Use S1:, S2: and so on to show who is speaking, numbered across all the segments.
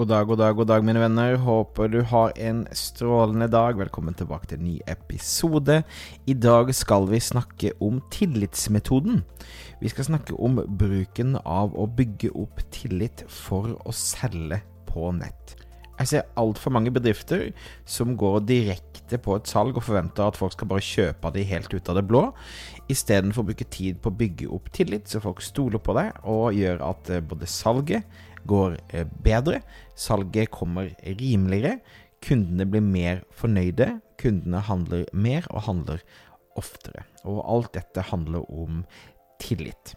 S1: God dag, god dag, god dag, mine venner. Håper du har en strålende dag. Velkommen tilbake til en ny episode. I dag skal vi snakke om tillitsmetoden. Vi skal snakke om bruken av å bygge opp tillit for å selge på nett. Jeg ser altfor mange bedrifter som går direkte på et salg og forventer at folk skal bare kjøpe de helt ut av det blå, istedenfor å bruke tid på å bygge opp tillit, så folk stoler på deg og gjør at eh, både salget går eh, bedre, salget kommer rimeligere, kundene blir mer fornøyde, kundene handler mer og handler oftere. Og alt dette handler om tillit.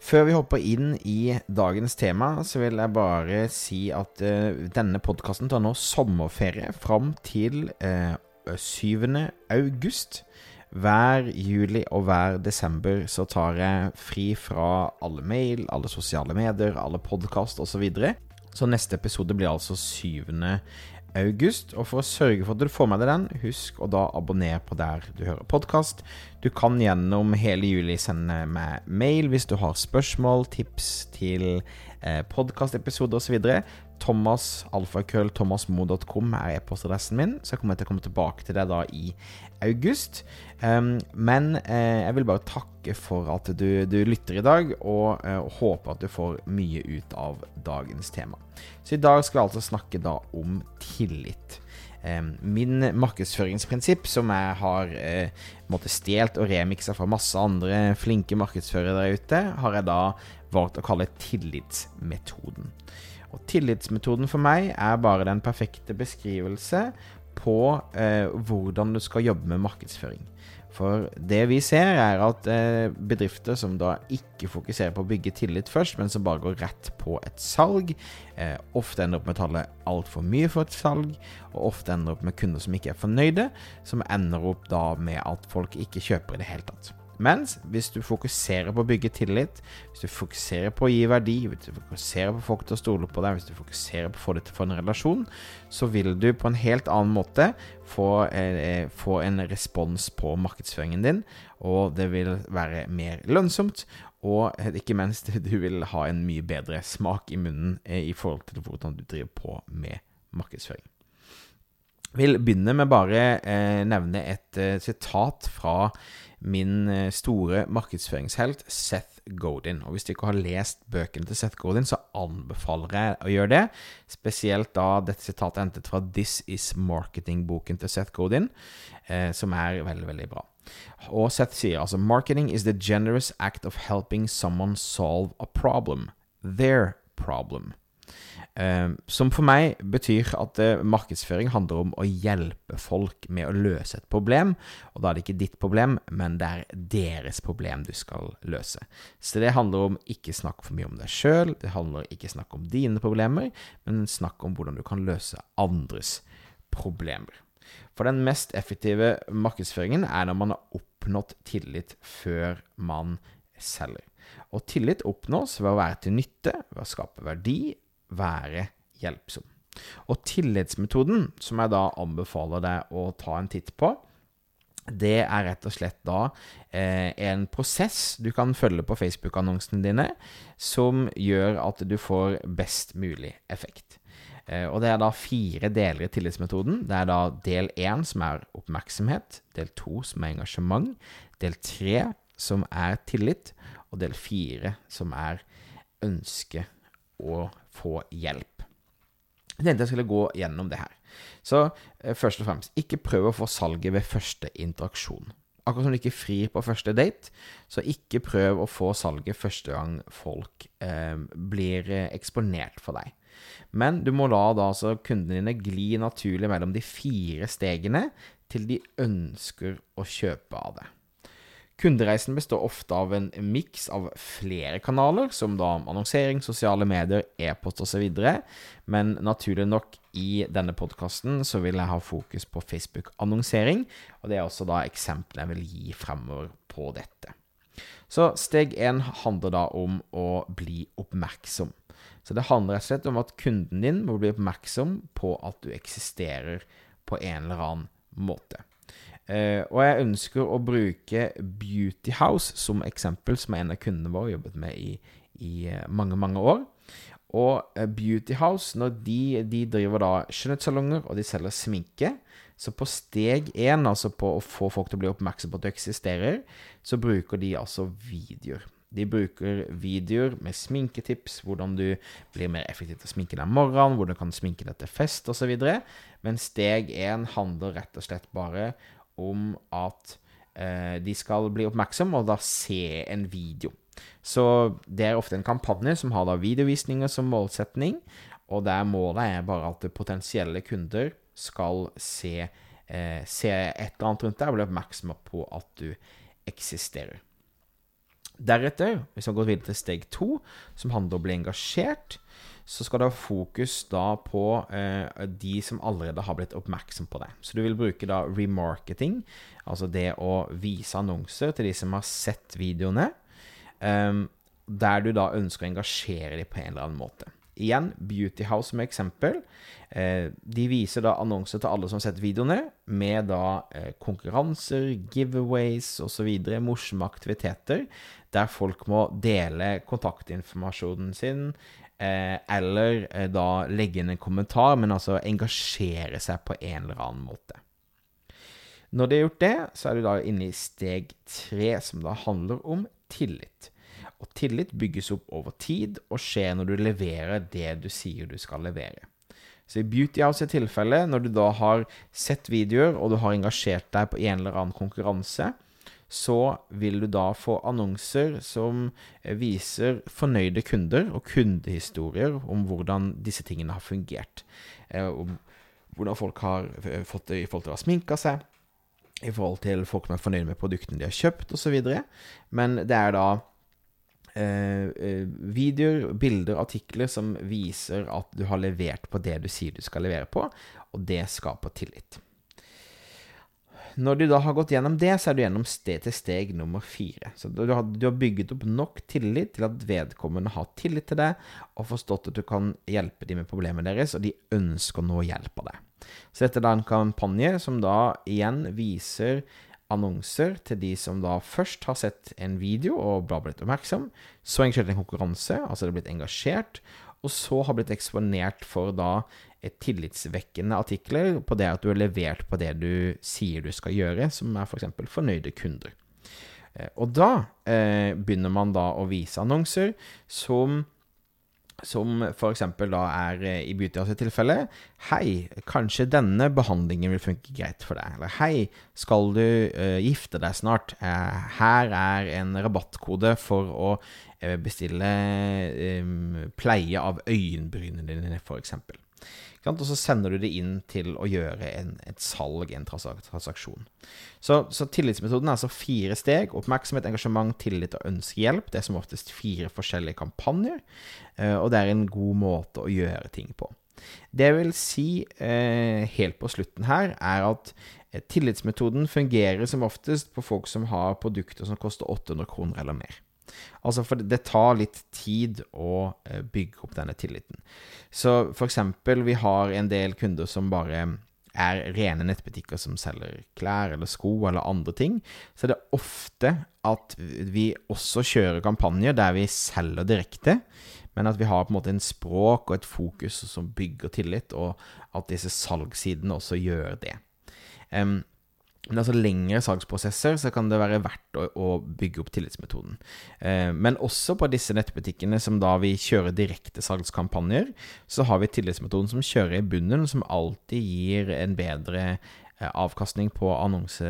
S1: Før vi hopper inn i dagens tema, så vil jeg bare si at uh, denne podkasten tar nå sommerferie fram til uh, eh, 7. august. Hver juli og hver desember så tar jeg fri fra alle mail, alle sosiale medier, alle podkast osv. Så, videre. så neste episode blir altså 7. august. Og for å sørge for at du får med deg den, husk å da abonnere på der du hører podkast. Du kan gjennom hele juli sende meg mail hvis du har spørsmål, tips til eh, podkastepisoder osv. Thomas, alfakrøll, thomasmo.com er e-postadressen min, så jeg kommer til å komme tilbake til det da i august. Um, men eh, jeg vil bare takke for at du, du lytter i dag, og uh, håper at du får mye ut av dagens tema. Så i dag skal vi altså snakke da om tillit. Um, min markedsføringsprinsipp, som jeg har uh, stjålet og remiksa fra masse andre flinke markedsførere der ute, har jeg da valgt å kalle tillitsmetoden. Og tillitsmetoden for meg er bare den perfekte beskrivelse på eh, hvordan du skal jobbe med markedsføring. For det vi ser, er at eh, bedrifter som da ikke fokuserer på å bygge tillit først, men som bare går rett på et salg, eh, ofte ender opp med å tale altfor mye for et salg, og ofte ender opp med kunder som ikke er fornøyde, som ender opp da med at folk ikke kjøper i det hele tatt. Mens hvis du fokuserer på å bygge tillit, hvis du fokuserer på å gi verdi, hvis du fokuserer på folk til å stole på deg, hvis du fokuserer på å få det til å få en relasjon, så vil du på en helt annen måte få, eh, få en respons på markedsføringen din, og det vil være mer lønnsomt. Og ikke minst, du vil ha en mye bedre smak i munnen eh, i forhold til hvordan du driver på med markedsføring. Vil begynne med bare eh, nevne et eh, sitat fra min eh, store markedsføringshelt Seth Godin. Og Hvis du ikke har lest bøkene til Seth Godin, så anbefaler jeg å gjøre det. Spesielt da dette sitatet hentet fra This Is Marketing-boken til Seth Godin, eh, som er veldig, veldig bra. Og Seth sier altså Marketing is the generous act of helping someone solve a problem. Their problem. Ehm, som for meg betyr at eh, markedsføring handler om å hjelpe folk med å løse et problem. Og da er det ikke ditt problem, men det er deres problem du skal løse. Så det handler om ikke snakk for mye om deg sjøl, det handler ikke snakk om dine problemer, men snakk om hvordan du kan løse andres problemer. For den mest effektive markedsføringen er når man har oppnådd tillit før man selger. Og tillit oppnås ved å være til nytte, ved å skape verdi være hjelpsom. Og tillitsmetoden, som jeg da anbefaler deg å ta en titt på, det er rett og slett da eh, en prosess du kan følge på Facebook-annonsene dine, som gjør at du får best mulig effekt. Eh, og det er da fire deler i tillitsmetoden. Det er da del én, som er oppmerksomhet, del to, som er engasjement, del tre, som er tillit, og del fire, som er ønske og få hjelp. Jeg tenkte jeg skulle gå gjennom det her. Så eh, først og fremst, ikke prøv å få salget ved første interaksjon. Akkurat som du ikke frir på første date, så ikke prøv å få salget første gang folk eh, blir eh, eksponert for deg. Men du må la da altså kundene dine gli naturlig mellom de fire stegene til de ønsker å kjøpe av det. Kundereisen består ofte av en miks av flere kanaler, som da annonsering, sosiale medier, e-post osv., men naturlig nok i denne podkasten så vil jeg ha fokus på Facebook-annonsering, og det er også da eksemplene jeg vil gi fremover på dette. Så steg én handler da om å bli oppmerksom. Så det handler rett og slett om at kunden din må bli oppmerksom på at du eksisterer på en eller annen måte. Uh, og jeg ønsker å bruke Beauty House som eksempel, som en av kundene våre jobbet med i, i uh, mange, mange år. Og uh, Beauty House, når de, de driver da skjønnhetssalonger, og de selger sminke, så på steg én, altså på å få folk til å bli oppmerksom på at du eksisterer, så bruker de altså videoer. De bruker videoer med sminketips, hvordan du blir mer effektiv til å sminke deg om morgenen, hvordan du kan sminke deg til fest osv. Men steg én handler rett og slett bare om at eh, de skal bli oppmerksomme, og da se en video. Så det er ofte en kampanje som har da videovisninger som målsetning, og der målet er bare at potensielle kunder skal se, eh, se et eller annet rundt deg og bli oppmerksomme på at du eksisterer. Deretter, hvis vi går videre til steg to, som handler om å bli engasjert, så skal du ha fokus da på eh, de som allerede har blitt oppmerksom på det. Så du vil bruke da remarketing, altså det å vise annonser til de som har sett videoene, eh, der du da ønsker å engasjere dem på en eller annen måte. Igjen Beauty House som eksempel. Eh, de viser da annonser til alle som har sett videoene, med da eh, konkurranser, giveaways osv., morsomme aktiviteter, der folk må dele kontaktinformasjonen sin, eller eh, da legge inn en kommentar, men altså engasjere seg på en eller annen måte. Når det er gjort det, så er du da inne i steg tre, som da handler om tillit. Og tillit bygges opp over tid og skjer når du leverer det du sier du skal levere. Så i Beauty House i tilfelle, når du da har sett videoer og du har engasjert deg på en eller annen konkurranse, så vil du da få annonser som eh, viser fornøyde kunder og kundehistorier om hvordan disse tingene har fungert. Eh, om hvordan folk har eh, fått det i forhold til å ha sminka seg, i forhold til folk som er fornøyde med produktene de har kjøpt, osv. Men det er da videoer, bilder, artikler som viser at du har levert på det du sier du skal levere på, og det skaper tillit. Når du da har gått gjennom det, så er du gjennom sted til steg nummer fire. Så du har, du har bygget opp nok tillit til at vedkommende har tillit til deg, og forstått at du kan hjelpe dem med problemet deres, og de ønsker nå hjelp av deg. Så dette er da en kampanje som da igjen viser annonser til de som da først har sett en video og blitt oppmerksom, så engasjert en konkurranse, altså det er blitt engasjert, og så har blitt eksponert for da tillitsvekkende artikler på det at du har levert på det du sier du skal gjøre, som er f.eks. For fornøyde kunder. Eh, og da eh, begynner man da å vise annonser som som f.eks. da er eh, i Beautyhouse tilfelle Hei, kanskje denne behandlingen vil funke greit for deg. Eller hei, skal du uh, gifte deg snart? Uh, her er en rabattkode for å uh, bestille um, pleie av øyenbrynene dine, f.eks. Og så sender du det inn til å gjøre en, et salg, en transaksjon. Så, så, tillitsmetoden er altså fire steg. Oppmerksomhet, engasjement, tillit og ønskehjelp. Det er som oftest fire forskjellige kampanjer, eh, og det er en god måte å gjøre ting på. Det jeg vil si eh, helt på slutten her, er at eh, tillitsmetoden fungerer som oftest på folk som har produkter som koster 800 kroner eller mer. Altså, for det tar litt tid å eh, bygge opp denne tilliten. Så for eksempel, vi har en del kunder som bare er rene nettbutikker som selger klær eller sko eller andre ting, så det er ofte at vi også kjører kampanjer der vi selger direkte, men at vi har på en måte en språk og et fokus som bygger tillit, og at disse salgssidene også gjør det. Um, men altså lengre salgsprosesser så kan det være verdt å, å bygge opp tillitsmetoden. Eh, men også på disse nettbutikkene som da vi kjører direkte salgskampanjer, så har vi tillitsmetoden som kjører i bunnen, som alltid gir en bedre eh, avkastning på annonse,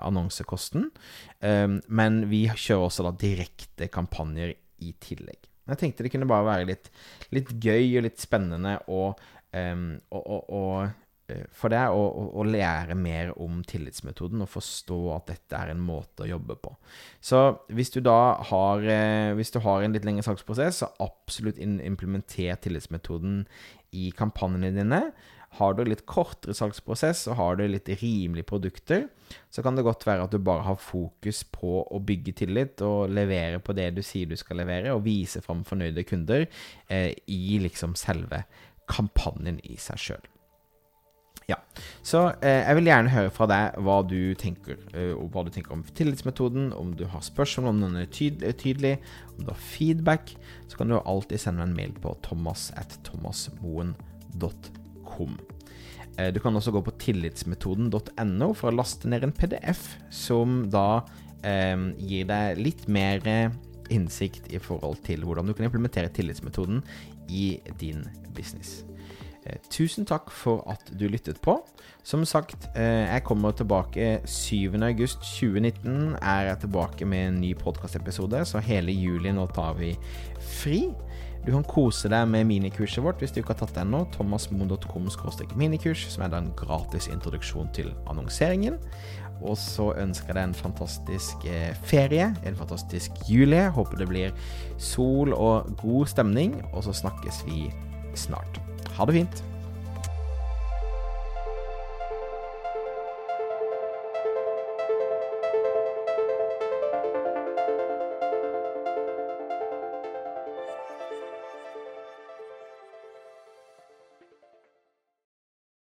S1: annonsekosten. Eh, men vi kjører også da direkte kampanjer i tillegg. Jeg tenkte det kunne bare være litt, litt gøy og litt spennende å, um, å, å, eh, for deg å, å, lære mer om tillitsmetoden og forstå at dette er en måte å jobbe på. Så hvis du da har, eh, hvis du har en litt lengre salgsprosess, så absolutt implementer tillitsmetoden i kampanjene dine. Har du litt kortere salgsprosess og har du litt rimelige produkter, så kan det godt være at du bare har fokus på å bygge tillit og levere på det du sier du skal levere, og vise fram fornøyde kunder eh, i liksom selve kampanjen i seg sjøl. Ja, Så eh, jeg vil gjerne høre fra deg hva du tenker eh, hva du tenker om tillitsmetoden. Om du har spørsmål, om den er tydelig, tydelig, om du har feedback, så kan du alltid sende meg en mail på thomas at thomasmoen.com. Eh, du kan også gå på tillitsmetoden.no for å laste ned en PDF som da eh, gir deg litt mer innsikt i forhold til hvordan du kan implementere tillitsmetoden i din business. Eh, tusen takk for at du lyttet på. Som sagt, eh, jeg kommer tilbake 7.8.2019. Er jeg tilbake med en ny podkastepisode, så hele juli nå tar vi fri. Du kan kose deg med minikurset vårt hvis du ikke har tatt det ennå. thomasmoen.com minikurs, som er da en gratis introduksjon til annonseringen. Og så ønsker jeg deg en fantastisk eh, ferie, en fantastisk juli. Håper det blir sol og god stemning, og så snakkes vi snart. Ha det fint.